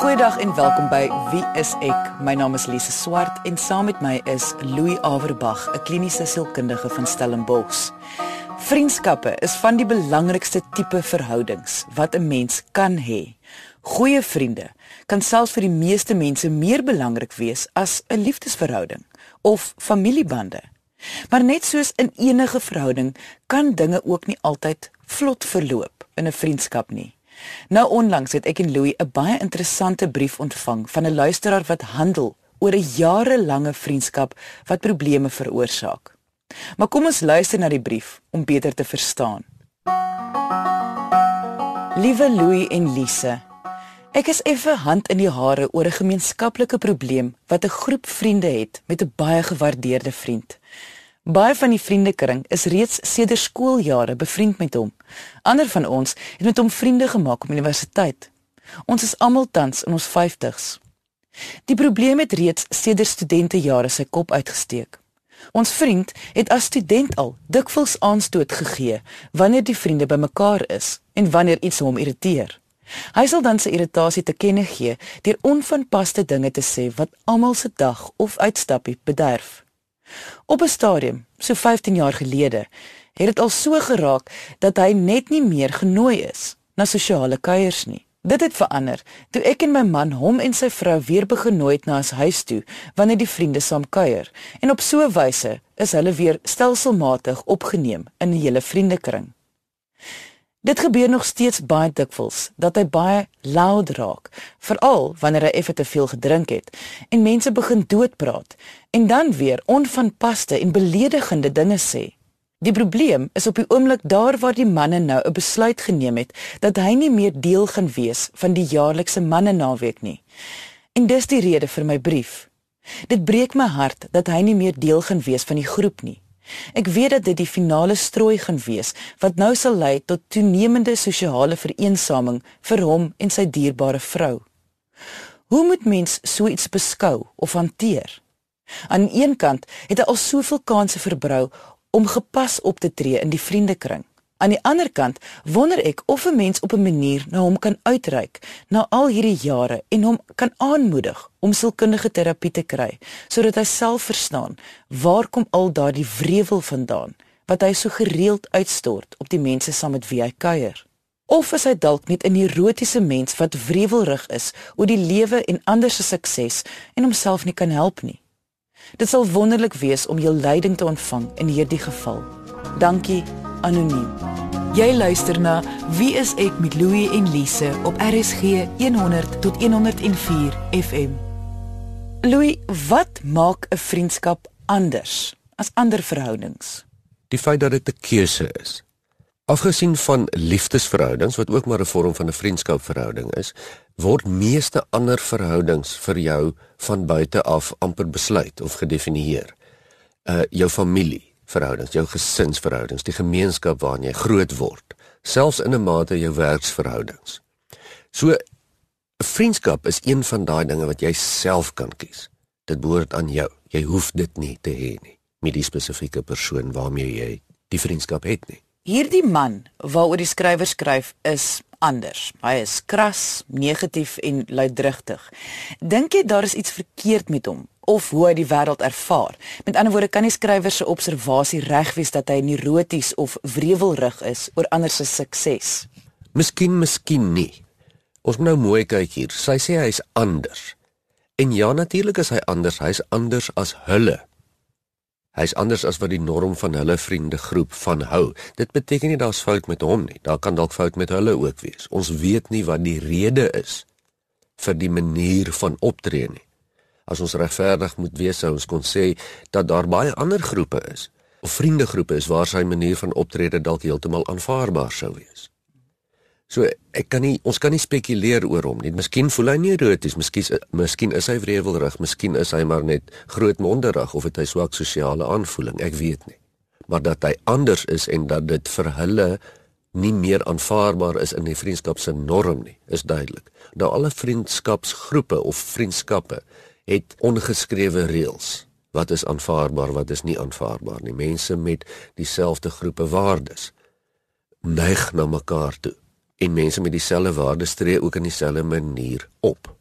Goeiedag en welkom by Wie is ek? My naam is Lise Swart en saam met my is Louis Averbag, 'n kliniese sielkundige van Stellenbosch. Vriendskappe is van die belangrikste tipe verhoudings wat 'n mens kan hê. Goeie vriende kan selfs vir die meeste mense meer belangrik wees as 'n liefdesverhouding of familiebande. Maar net soos in enige verhouding kan dinge ook nie altyd vlot verloop in 'n vriendskap nie. Nou onlangs het ek en Louis 'n baie interessante brief ontvang van 'n luisteraar wat handel oor 'n jarelange vriendskap wat probleme veroorsaak. Maar kom ons luister na die brief om beter te verstaan. Liewe Louis en Lise, ek is effe hand in die hare oor 'n gemeenskaplike probleem wat 'n groep vriende het met 'n baie gewaardeerde vriend. Baie van die vriendekring is reeds sedert skooljare bevriend met hom. Ander van ons het met hom vriende gemaak op universiteit. Ons is almal tans in ons 50's. Die probleem het reeds sedert studentejare sy kop uitgesteek. Ons vriend het as student al dikwels aanstoot gegee wanneer die vriende bymekaar is en wanneer iets hom irriteer. Hy sal dan sy irritasie te kenne gee deur onvanpaste dinge te sê wat almal se dag of uitstappie bederf. Op 'n stadium, so 15 jaar gelede, het dit al so geraak dat hy net nie meer genooi is na sosiale kuiers nie. Dit het verander toe ek en my man hom en sy vrou weer begin nooi na ons huis toe wanneer die vriende saam kuier en op so 'n wyse is hulle weer stelselmatig opgeneem in die hele vriendekring. Dit gebeur nog steeds baie dikwels dat hy baie loud raak, veral wanneer hy effe te veel gedrink het en mense begin doodpraat en dan weer onvanpaste en beledigende dinge sê. Die probleem is op die oomblik daar waar die manne nou 'n besluit geneem het dat hy nie meer deel gaan wees van die jaarlikse manne naweek nie. En dis die rede vir my brief. Dit breek my hart dat hy nie meer deel gaan wees van die groep nie. Ek weet dat dit die finale strooi gaan wees wat nou sal lei tot toenemende sosiale vereensaming vir hom en sy dierbare vrou. Hoe moet mens so iets beskou of hanteer? Aan een kant het hy al soveel kansse verbrou om gepas op te tree in die vriendekring. Aan die ander kant wonder ek of 'n mens op 'n manier na hom kan uitreik na al hierdie jare en hom kan aanmoedig om sielkundige terapie te kry sodat hy self verstaan waar kom al daardie wrevel vandaan wat hy so gereeld uitstort op die mense saam met wie hy kuier. Of is hy dalk net 'n neurotiese mens wat wrevelrig is oor die lewe en ander se sukses en homself nie kan help nie? Dit sal wonderlik wees om jou leiding te ontvang in hierdie geval. Dankie anoniem. Jy luister na Wie is ek met Louie en Lise op RSG 100 tot 104 FM. Louie, wat maak 'n vriendskap anders as ander verhoudings? Die feit dat dit 'n keuse is. Afgesien van liefdesverhoudings wat ook maar 'n vorm van 'n vriendskapverhouding is, word meeste ander verhoudings vir jou van buite af amper besluit of gedefinieer. Uh jou familie, verhoudings, jou gesinsverhoudings, die gemeenskap waarin jy groot word, selfs in 'n mate jou werksverhoudings. So 'n vriendskap is een van daai dinge wat jy self kan kies. Dit behoort aan jou. Jy hoef dit nie te hê nie met die spesifieke persoon waarmee jy die vriendskap het nie. Hierdie man waaroor die skrywer skryf is anders. Hy is kras, negatief en luidrigtig. Dink jy daar is iets verkeerd met hom of hoe hy die wêreld ervaar? Met ander woorde, kan die skrywer se observasie reg wees dat hy neuroties of wrevelrig is oor ander se sukses? Miskien, miskien nie. Ons moet nou mooi kyk hier. Sy sê hy's anders. En ja, natuurlik is hy anders. Hy's anders as hulle. Hy's anders as wat die norm van hulle vriendegroep van hou. Dit beteken nie daar's fout met hom nie. Daar kan dalk fout met hulle ook wees. Ons weet nie wat die rede is vir die manier van optree nie. As ons regverdig moet wees, sou ons kon sê dat daar baie ander groepe is of vriendegroepe is waar sy manier van optrede dalk heeltemal aanvaarbaar sou wees. So ek kan nie ons kan nie spekuleer oor hom nie. Miskien voel hy nie eroties, miskien miskien is hy wrevelrig, miskien is hy maar net grootmonderig of het hy swak sosiale aanvoeling, ek weet nie. Maar dat hy anders is en dat dit vir hulle nie meer aanvaarbaar is in die vriendskap se norm nie, is duidelik. Nou alle vriendskapsgroepe of vriendskappe het ongeskrewe reëls. Wat is aanvaarbaar, wat is nie aanvaarbaar nie. Mense met dieselfde groepe waardes neig na mekaar toe en mense met dieselfde waardes tree ook in dieselfde manier op.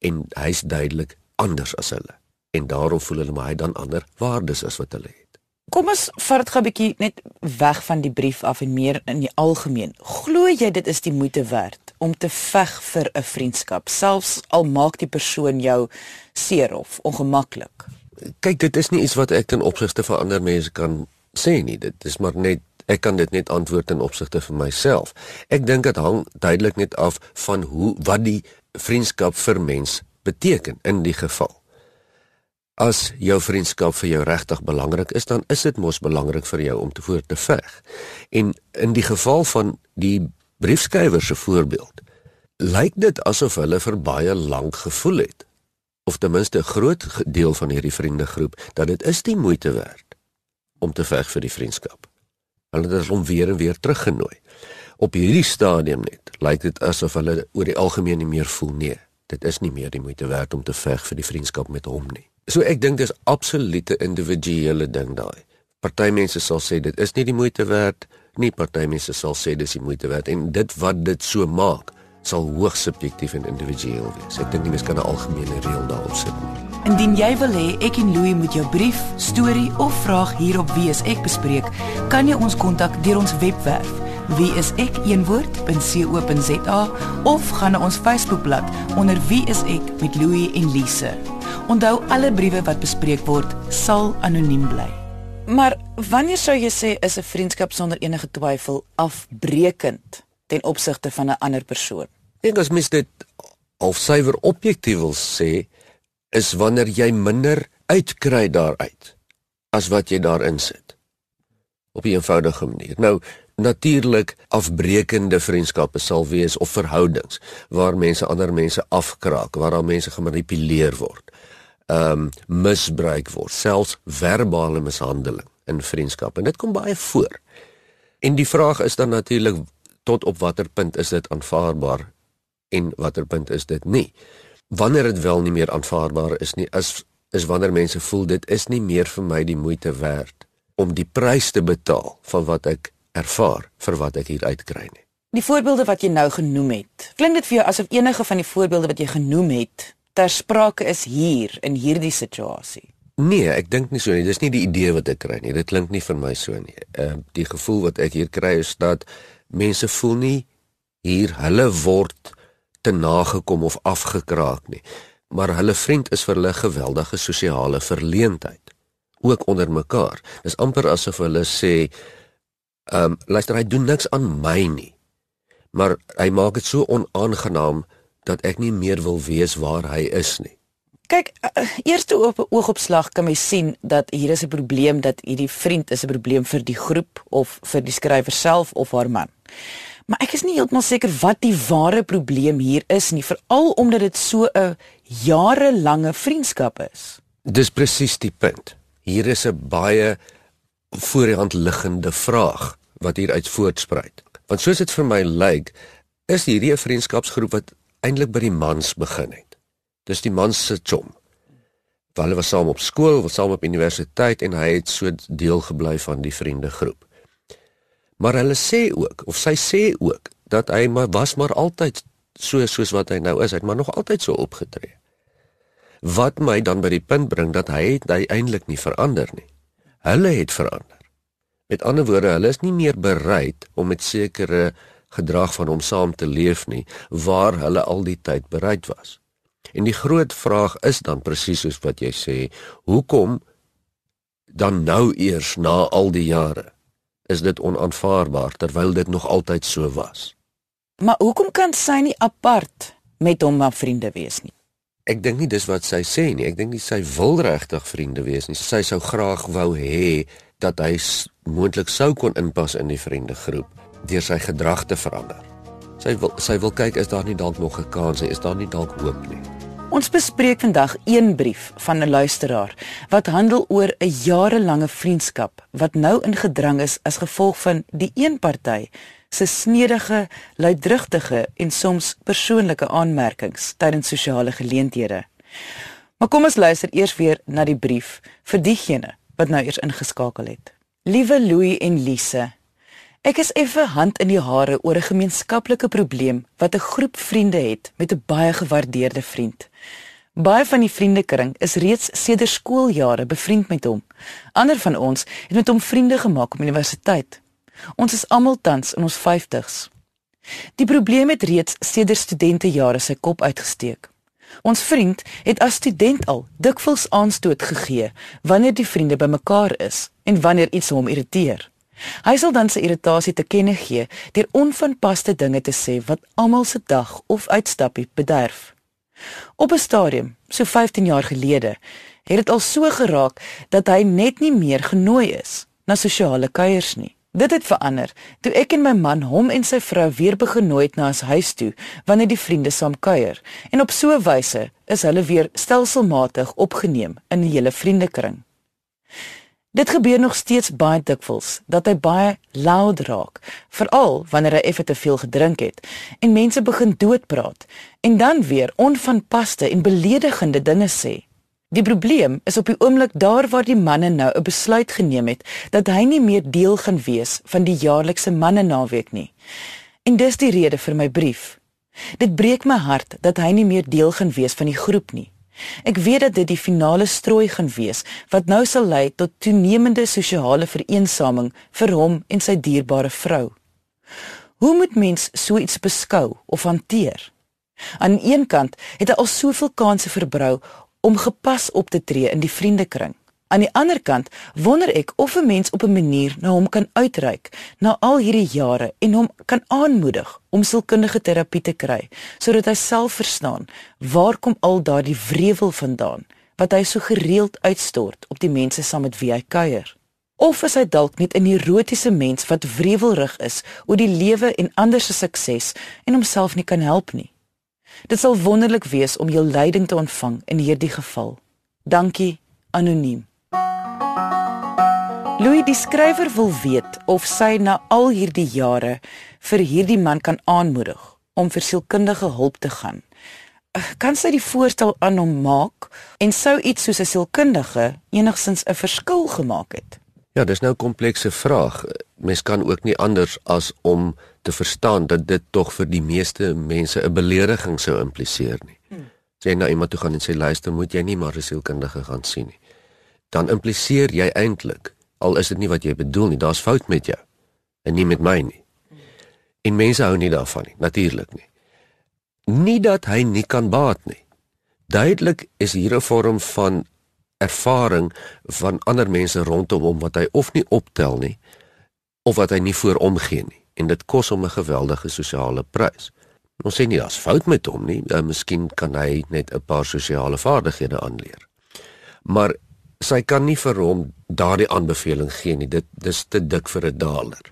en hy's duidelik anders as hulle en daarom voel hulle maar hy dan ander waardes as wat hulle het. Kom ons vat dit gou 'n bietjie net weg van die brief af en meer in die algemeen. Glo jy dit is die moeite werd om te veg vir 'n vriendskap, selfs al maak die persoon jou seer of ongemaklik? Kyk, dit is nie iets wat ek ten opsigte van ander mense kan sê nie. Dit is maar net ek kan dit net antwoord in opsigte vir myself. Ek dink dit hang duidelik net af van hoe wat die vriendskap vir mens beteken in die geval. As jou vriendskap vir jou regtig belangrik is, dan is dit mos belangrik vir jou om te voort te veg. En in die geval van die briefskrywer se voorbeeld, lyk dit asof hulle vir baie lank gevoel het of ten minste 'n groot deel van hierdie vriendegroep dat dit is die moeite werd om te veg vir die vriendskap. Hulle het hom weer en weer teruggenooi. Op hierdie stadium net lyk dit asof hulle oor die algemeen nie meer voel nie. Dit is nie meer die moeite werd om te veg vir die vriendskap met hom nie. So ek dink dis absolute individuele ding daai. Party mense sal sê dit is nie die moeite werd nie, party mense sal sê dis die moeite werd en dit wat dit so maak sal hoogs subjektief en individueel wees. Ek dink nie mens kan 'n algemene reël daarop sit nie. Indien jy wil hê ek en Louie moet jou brief, storie of vraag hierop wees ek bespreek, kan jy ons kontak deur ons webwerf wie is ek een woord.co.za of gaan na ons Facebookblad onder wie is ek met Louie en Lise. Onthou alle briewe wat bespreek word sal anoniem bly. Maar wanneer sou jy sê is 'n vriendskap sonder enige twyfel afbreekend ten opsigte van 'n ander persoon? Ek dink as mens dit of suiwer objektief wil sê is wanneer jy minder uitkry daaruit as wat jy daarin sit. Op 'n eenvoudige manier. Nou natuurlik afbreekende vriendskappe sal wees of verhoudings waar mense ander mense afkraak, waar daar mense gemanipuleer word ehm um, misbruik word, selfs verbale mishandeling in vriendskap en dit kom baie voor. En die vraag is dan natuurlik tot op watter punt is dit aanvaarbaar en watter punt is dit nie. Wanneer dit wel nie meer aanvaarbaar is nie, is is wanneer mense voel dit is nie meer vir my die moeite werd om die prys te betaal van wat ek ervaar vir wat ek hier uitkry nie. Die voorbeelde wat jy nou genoem het, klink dit vir jou asof enige van die voorbeelde wat jy genoem het ter sprake is hier in hierdie situasie? Nee, ek dink nie so nie. Dis nie die idee wat ek kry nie. Dit klink nie vir my so nie. Ehm uh, die gevoel wat ek hier kry is dat mense voel nie hier hulle word te nagekom of afgekraak nie. Maar hulle vriend is vir hulle geweldige sosiale verleentheid ook onder mekaar. Dis amper asof hulle sê ehm um, luister hy doen niks aan my nie. Maar hy maak dit so onaangenaam dat ek nie meer wil weet waar hy is nie. Kyk, uh, eerste op oogopslag kan mens sien dat hier is 'n probleem dat hierdie vriend is 'n probleem vir die groep of vir die skrywer self of haar man. Maar ek is nie heeltemal seker wat die ware probleem hier is nie, veral omdat dit so 'n jarelange vriendskap is. Dis presies die punt. Hier is 'n baie voor die hand liggende vraag wat hier uit voortspruit. Want soos dit vir my lyk, is hierdie 'n vriendskapsgroep wat eintlik by die mans begin het. Dis die mans se chom. Hulle was saam op skool, was saam op universiteit en hy het so deel gebly van die vriendegroep. Maar hulle sê ook of sy sê ook dat hy maar was maar altyd so soos wat hy nou is, hy het maar nog altyd so opgetree. Wat my dan by die punt bring dat hy het hy eintlik nie verander nie. Hulle het verander. Met ander woorde, hulle is nie meer bereid om met sekere gedrag van hom saam te leef nie waar hulle al die tyd bereid was. En die groot vraag is dan presies soos wat jy sê, hoekom dan nou eers na al die jare is dit onaanvaarbaar terwyl dit nog altyd so was. Maar hoekom kan sy nie apart met hom maar vriende wees nie? Ek dink nie dis wat sy sê nie. Ek dink nie sy wil regtig vriende wees nie. Sy sou graag wou hê dat hy moontlik sou kon inpas in die vriendegroep deur sy gedrag te verander. Sy wil sy wil kyk is daar nie dalk nog 'n kans nie, is daar nie dalk hoop nie. Ons bespreek vandag een brief van 'n luisteraar wat handel oor 'n jarelange vriendskap wat nou ingedrang is as gevolg van die een party se snedige, luidrugtige en soms persoonlike aanmerkings tydens sosiale geleenthede. Maar kom ons luister eers weer na die brief vir diegene wat nou eers ingeskakel het. Liewe Louie en Lise, Ek is effe hand in die hare oor 'n gemeenskaplike probleem wat 'n groep vriende het met 'n baie gewaardeerde vriend. Baie van die vriendekring is reeds sedert skooljare bevriend met hom. Ander van ons het met hom vriende gemaak op universiteit. Ons is almal tans in ons 50's. Die probleem het reeds sedert studentejare sy kop uitgesteek. Ons vriend het as student al dikwels aanstoot gegee wanneer die vriende bymekaar is en wanneer iets hom irriteer. Hy sal dan sy irritasie te kenne gee deur onvanpaste dinge te sê wat almal se dag of uitstappie bederf. Op 'n stadium, so 15 jaar gelede, het dit al so geraak dat hy net nie meer genooi is na sosiale kuiers nie. Dit het verander toe ek en my man hom en sy vrou weer begenooi het na ons huis toe wanneer die vriende saam kuier en op so 'n wyse is hulle weer stelselmatig opgeneem in die hele vriendekring. Dit gebeur nog steeds baie dikwels dat hy baie loud raak, veral wanneer hy effe te veel gedrink het en mense begin doodpraat en dan weer onvanpaste en beledigende dinge sê. Die probleem is op die oomblik daar waar die manne nou 'n besluit geneem het dat hy nie meer deel gaan wees van die jaarlikse manne naweek nie. En dis die rede vir my brief. Dit breek my hart dat hy nie meer deel gaan wees van die groep nie. Ek weet dat dit die finale strooi gaan wees wat nou sal lei tot toenemende sosiale vereensaming vir hom en sy dierbare vrou. Hoe moet mens so iets beskou of hanteer? Aan een kant het hy al soveel kansse verbrou om gepas op te tree in die vriendekring. Aan die ander kant wonder ek of 'n mens op 'n manier na hom kan uitreik na al hierdie jare en hom kan aanmoedig om sielkundige terapie te kry sodat hy self verstaan waar kom al daardie wrevel vandaan wat hy so gereeld uitstort op die mense saam met wie hy kuier. Of is hy dalk net 'n neurotiese mens wat wrevelrig is oor die lewe en ander se sukses en homself nie kan help nie? Dit sal wonderlik wees om jou leiding te ontvang in hierdie geval. Dankie anoniem. Louis die skrywer wil weet of sy na al hierdie jare vir hierdie man kan aanmoedig om vir sielkundige hulp te gaan. Kan sy die voorstel aan hom maak en sou iets soos 'n sielkundige enigsins 'n verskil gemaak het? Ja, dis nou 'n komplekse vraag. Mens kan ook nie anders as om te verstaan dat dit tog vir die meeste mense 'n belediging sou impliseer nie. Hmm. As jy na iemand toe gaan en sê luister, moet jy nie maar 'n sielkundige gaan sien nie. Dan impliseer jy eintlik, al is dit nie wat jy bedoel nie, daar's fout met jou en nie met my nie. En mense hou nie daarvan nie, natuurlik nie. Nie dat hy nie kan baat nie. Duidelik is hier 'n vorm van ervaring van ander mense rondom hom wat hy of nie optel nie of wat hy nie voor omgee nie en dit kos hom 'n geweldige sosiale prys. Ons sê nie daar's fout met hom nie, uh, miskien kan hy net 'n paar sosiale vaardighede aanleer. Maar sy kan nie vir hom daardie aanbeveling gee nie. Dit dis te dik vir 'n daler.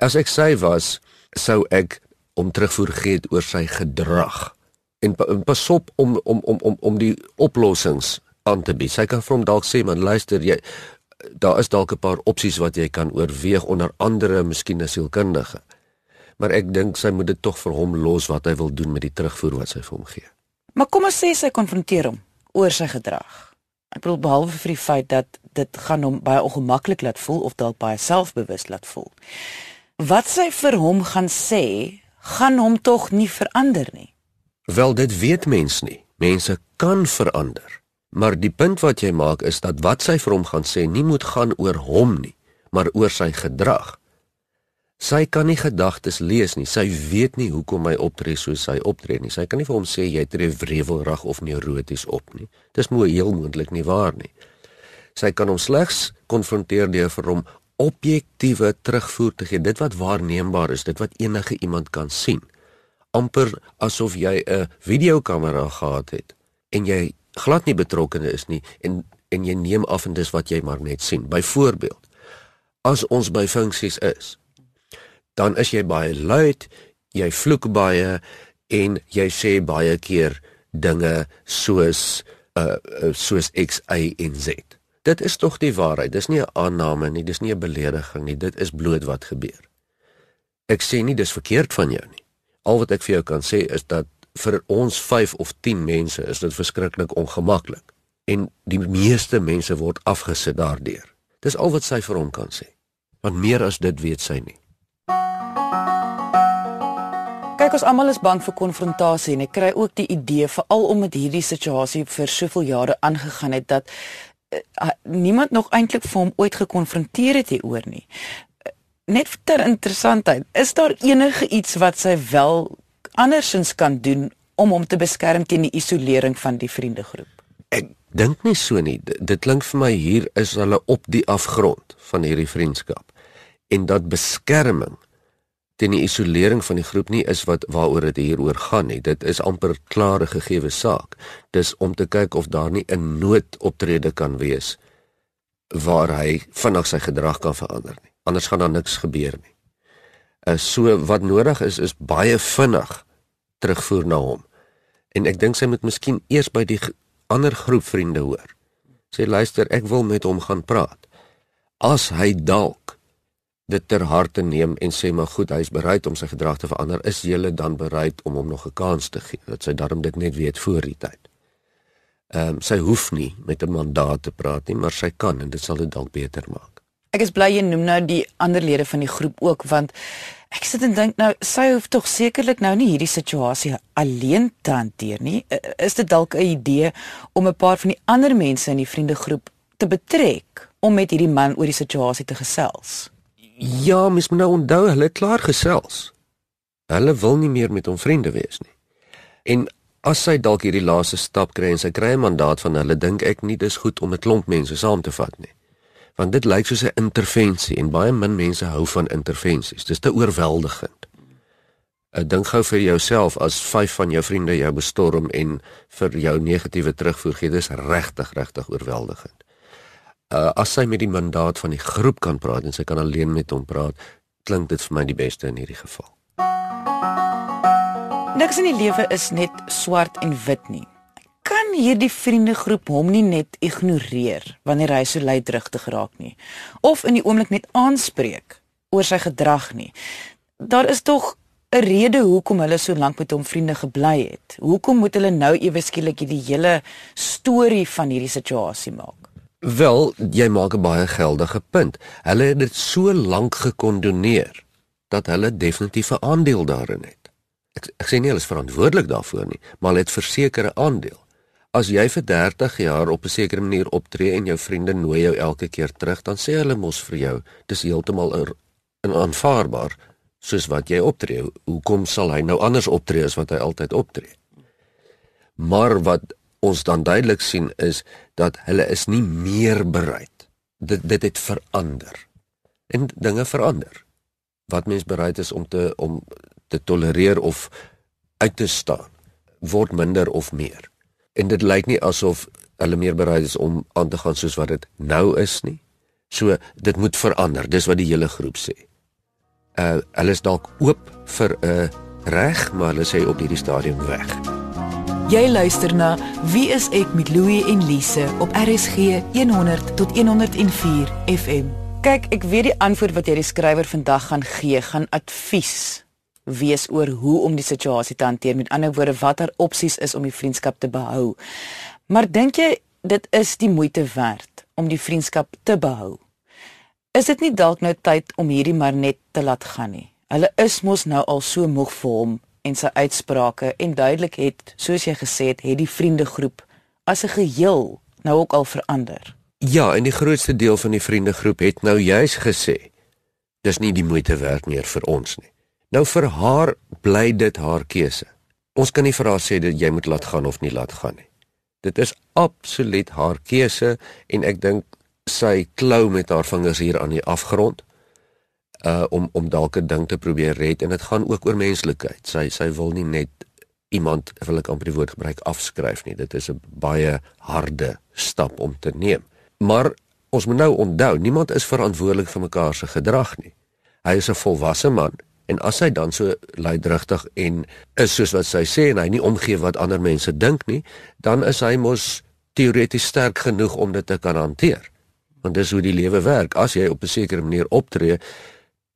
As ek sy was, sou ek om terugvoer gee oor sy gedrag en pas op om om om om om die oplossings aan te bied. Sy kan vir hom dalk sê, "Man, luister, jy daar is dalk 'n paar opsies wat jy kan oorweeg onder andere miskien 'n sielkundige." Maar ek dink sy moet dit tog vir hom los wat hy wil doen met die terugvoer wat sy vir hom gee. Maar kom ons sê sy konfronteer hom oor sy gedrag. Ek bedoel behalwe vir die feit dat dit gaan hom baie ongemaklik laat voel of dalk baie selfbewus laat voel. Wat sy vir hom gaan sê, gaan hom tog nie verander nie. Wel dit weet mens nie. Mense kan verander. Maar die punt wat jy maak is dat wat sy vir hom gaan sê nie moet gaan oor hom nie, maar oor sy gedrag. Sy kan nie gedagtes lees nie. Sy weet nie hoekom hy optree soos hy optree nie. Sy kan nie vir hom sê jy tree wrevelrig of neuroties op nie. Dis mooi heel moontlik nie waar nie. Sy kan hom slegs konfronteer deur vir hom objektiewe terugvoer te gee. Dit wat waarneembaar is, dit wat enige iemand kan sien. amper asof jy 'n videokamera gehad het en jy glad nie betrokke is nie en en jy neem af en dis wat jy maar net sien. Byvoorbeeld, as ons by funksies is, dan is jy baie luid, jy vloek baie en jy sê baie keer dinge soos uh soos X Y en Z. Dit is tog die waarheid. Dis nie 'n aanname nie, dis nie 'n belediging nie, dit is bloot wat gebeur. Ek sê nie dis verkeerd van jou nie. Al wat ek vir jou kan sê is dat vir ons 5 of 10 mense is dit verskriklik ongemaklik en die meeste mense word afgesit daardeur. Dis al wat sy vir hom kan sê. Want meer as dit weet sy nie. Kyk ons almal is bang vir konfrontasie en ek kry ook die idee veral omdat hierdie situasie vir soveel jare aangegaan het dat uh, niemand nog eintlik vir hom ooit gekonfronteer het hieroor nie. Uh, net ter interessantheid, is daar enige iets wat sy wel andersins kan doen om hom te beskerm teen die isolering van die vriendegroep? Ek dink nie so nie. D dit klink vir my hier is hulle op die afgrond van hierdie vriendskap en dat beskerming teen die isolering van die groep nie is wat waaroor dit hier oor gaan nie. Dit is amper klare gegeewe saak. Dis om te kyk of daar nie 'n noodoptrede kan wees waar hy vinnig sy gedrag kan verander nie. Anders gaan daar niks gebeur nie. Uh so wat nodig is is baie vinnig terugvoer na hom. En ek dink sy moet miskien eers by die ander groep vriende hoor. Sê luister, ek wil met hom gaan praat. As hy dalk dit ter harte neem en sê maar goed, hy is bereid om sy gedrag te verander, is jy dan bereid om hom nog 'n kans te gee dat sy darm dit net weet voor die tyd. Ehm um, sy hoef nie met 'n mandaat te praat nie, maar sy kan en dit sal dit dalk beter maak. Ek is bly jy noem nou die ander lede van die groep ook want ek sit en dink nou sy hoef tog sekerlik nou nie hierdie situasie alleen te hanteer nie. Is dit dalk 'n idee om 'n paar van die ander mense in die vriendegroep te betrek om met hierdie man oor die situasie te gesels? Ja, mens moet nou onthou hulle het klaar gesels. Hulle wil nie meer met hom vriende wees nie. En as sy dalk hierdie laaste stap kry en sy kry 'n mandaat van hulle, dink ek nie dis goed om 'n klomp mense saam te vat nie. Want dit lyk soos 'n intervensie en baie min mense hou van intervensies. Dis te oorweldigend. Ek dink gou vir jouself as vyf van jou vriende jou bestorm en vir jou negatiewe terugvoer gee, dis regtig regtig oorweldigend uh, as sy met die mandaat van die groep kan praat en sy kan alleen met hom praat, klink dit vir my die beste in hierdie geval. Niks in die lewe is net swart en wit nie. Kan hierdie vriendegroep hom nie net ignoreer wanneer hy so luidrigtig raak nie of in die oomblik net aanspreek oor sy gedrag nie. Daar is tog 'n rede hoekom hulle so lank met hom vriende gebly het. Hoekom moet hulle nou ewe skielik hierdie hele storie van hierdie situasie maak? Wel, jy maak 'n baie geldige punt. Hulle het dit so lank gekondoneer dat hulle definitief 'n aandeel daarin het. Ek ek sê nie hulle is verantwoordelik daarvoor nie, maar hulle het versekerde aandeel. As jy vir 30 jaar op 'n sekere manier optree en jou vriende nooi jou elke keer terug, dan sê hulle mos vir jou, dis heeltemal in aanvaarbaar soos wat jy optree. Hoekom sal hy nou anders optree as wat hy altyd optree? Maar wat ons dan duidelik sien is dat hulle is nie meer bereid. Dit dit het verander. En dinge verander. Wat mens bereid is om te om te tolereer of uit te staan word minder of meer. En dit lyk nie asof hulle meer bereid is om aan te gaan soos wat dit nou is nie. So dit moet verander. Dis wat die hele groep sê. Uh hulle is dalk oop vir 'n uh, reg, maar hulle sê op hierdie stadium weg. Jy luister na Wie is ek met Louie en Lise op RSG 100 tot 104 FM. Kyk, ek weet die antwoord wat jy die skrywer vandag gaan gee, gaan advies wees oor hoe om die situasie te hanteer. Met ander woorde, watter opsies is om die vriendskap te behou. Maar dink jy dit is die moeite werd om die vriendskap te behou? Is dit nie dalk nou tyd om hierdie maar net te laat gaan nie? Hulle is mos nou al so moeg vir hom en sy uitsprake en duidelik het, soos jy gesê het, het die vriendegroep as 'n geheel nou ook al verander. Ja, en die grootste deel van die vriendegroep het nou juis gesê dis nie die moeite werd meer vir ons nie. Nou vir haar bly dit haar keuse. Ons kan nie vir haar sê dat jy moet laat gaan of nie laat gaan nie. Dit is absoluut haar keuse en ek dink sy klou met haar vingers hier aan die afgrond uh om om dalk 'n ding te probeer red en dit gaan ook oor menslikheid. Sy sy wil nie net iemand wil ek amper die woord gebruik afskryf nie. Dit is 'n baie harde stap om te neem. Maar ons moet nou onthou, niemand is verantwoordelik vir mekaar se gedrag nie. Hy is 'n volwasse man en as hy dan so luidrigtig en is soos wat sy sê en hy nie omgee wat ander mense dink nie, dan is hy mos teoreties sterk genoeg om dit te kan hanteer. Want dis hoe die lewe werk. As jy op 'n sekere manier optree,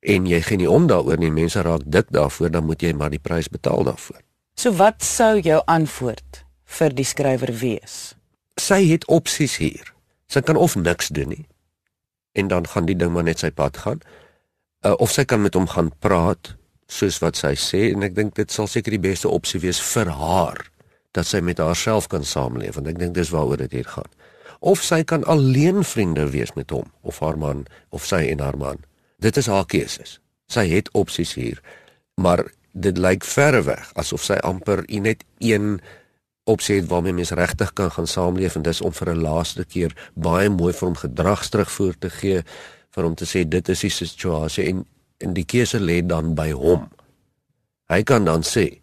en jy gee nie om daaroor nie mense raak dik daarvoor dan moet jy maar die prys betaal daarvoor. So wat sou jou antwoord vir die skrywer wees? Sy het opsies hier. Sy kan of niks doen nie en dan gaan die ding maar net sy pad gaan. Uh, of sy kan met hom gaan praat soos wat sy sê en ek dink dit sal seker die beste opsie wees vir haar dat sy met haarself kan saamleef want ek dink dis waaroor dit hier gaan. Of sy kan alleen vriende wees met hom of haar man of sy en haar man. Dit is haar keuses. Sy het opsies hier, maar dit lyk verre weg asof sy amper net een opsie het waarmee mens regtig kan gaan saamleef en dis om vir 'n laaste keer baie mooi vir hom gedragsterugvoer te gee vir hom te sê dit is die situasie en en die keuse lê dan by hom. Hy kan dan sê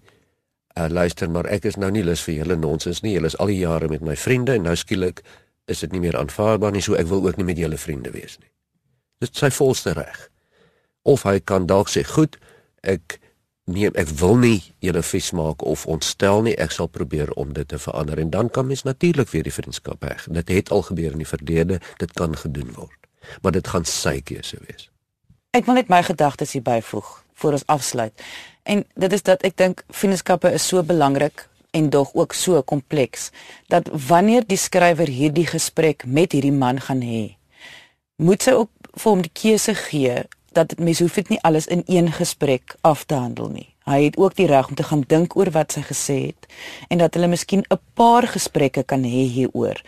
Uh, luister maar ek is nou nie lus vir julle nonsens nie. Julle is al die jare met my vriende en nou skielik is dit nie meer aanvaarbaar nie. So ek wil ook nie met julle vriende wees nie. Dit sy volste reg. Of hy kan dalk sê, "Goed, ek nee, ek wil nie julle vis maak of ontstel nie. Ek sal probeer om dit te verander en dan kan mens natuurlik weer die vriendskap heg. Dit het al gebeur in die verlede, dit kan gedoen word. Maar dit gaan sy keuse wees. Ek wil net my gedagtes hier byvoeg voor ons afsluit. En dit is dat ek dink vriendskappe is so belangrik en dog ook so kompleks dat wanneer die skrywer hierdie gesprek met hierdie man gaan hê, moet sy ook vir hom die keuse gee dat dit mens hoef dit nie alles in een gesprek af te handel nie. Hy het ook die reg om te gaan dink oor wat sy gesê het en dat hulle miskien 'n paar gesprekke kan hê hieroor.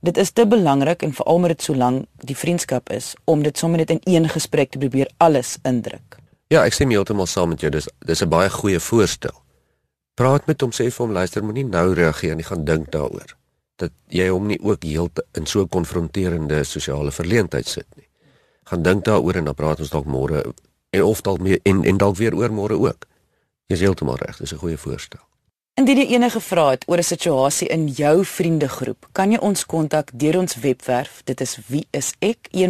Dit is te belangrik en veral omdat dit so lank die vriendskap is om dit sommer net in een gesprek te probeer alles indruk. Ja, ek stem heeltemal saam met jou. Dis dis 'n baie goeie voorstel. Praat met hom sê vir hom luister, moenie nou reageer nie, gaan dink daaroor. Dat jy hom nie ook heeltemal in so 'n konfronterende sosiale verleentheid sit nie gaan dink daaroor en dan praat ons dalk môre en of dalk meer en en dalk weer oor môre ook. Jy's heeltemal reg, dis 'n goeie voorstel. Indien jy enige vrae het oor 'n situasie in jou vriendegroep, kan jy ons kontak deur ons webwerf. Dit is wieisek.co.za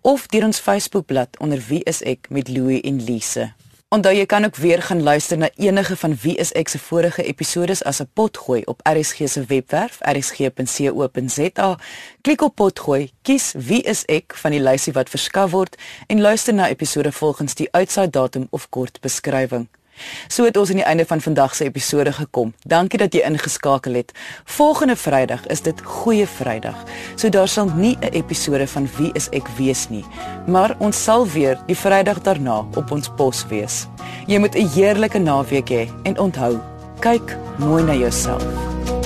of deur ons Facebookblad onder wie is ek met Louie en Lise. Onthou jy kan ook weer gaan luister na enige van Wie is ek se vorige episodes as 'n potgooi op RSG se webwerf rsg.co.za. Klik op potgooi, kies Wie is ek van die lysie wat verskaf word en luister na episode volgens die uitsaai datum of kort beskrywing. So het ons aan die einde van vandag se episode gekom. Dankie dat jy ingeskakel het. Volgende Vrydag is dit Goeie Vrydag. So daar sal nie 'n episode van Wie is ek wees nie, maar ons sal weer die Vrydag daarna op ons pos wees. Jy moet 'n heerlike naweek hê en onthou, kyk mooi na jouself.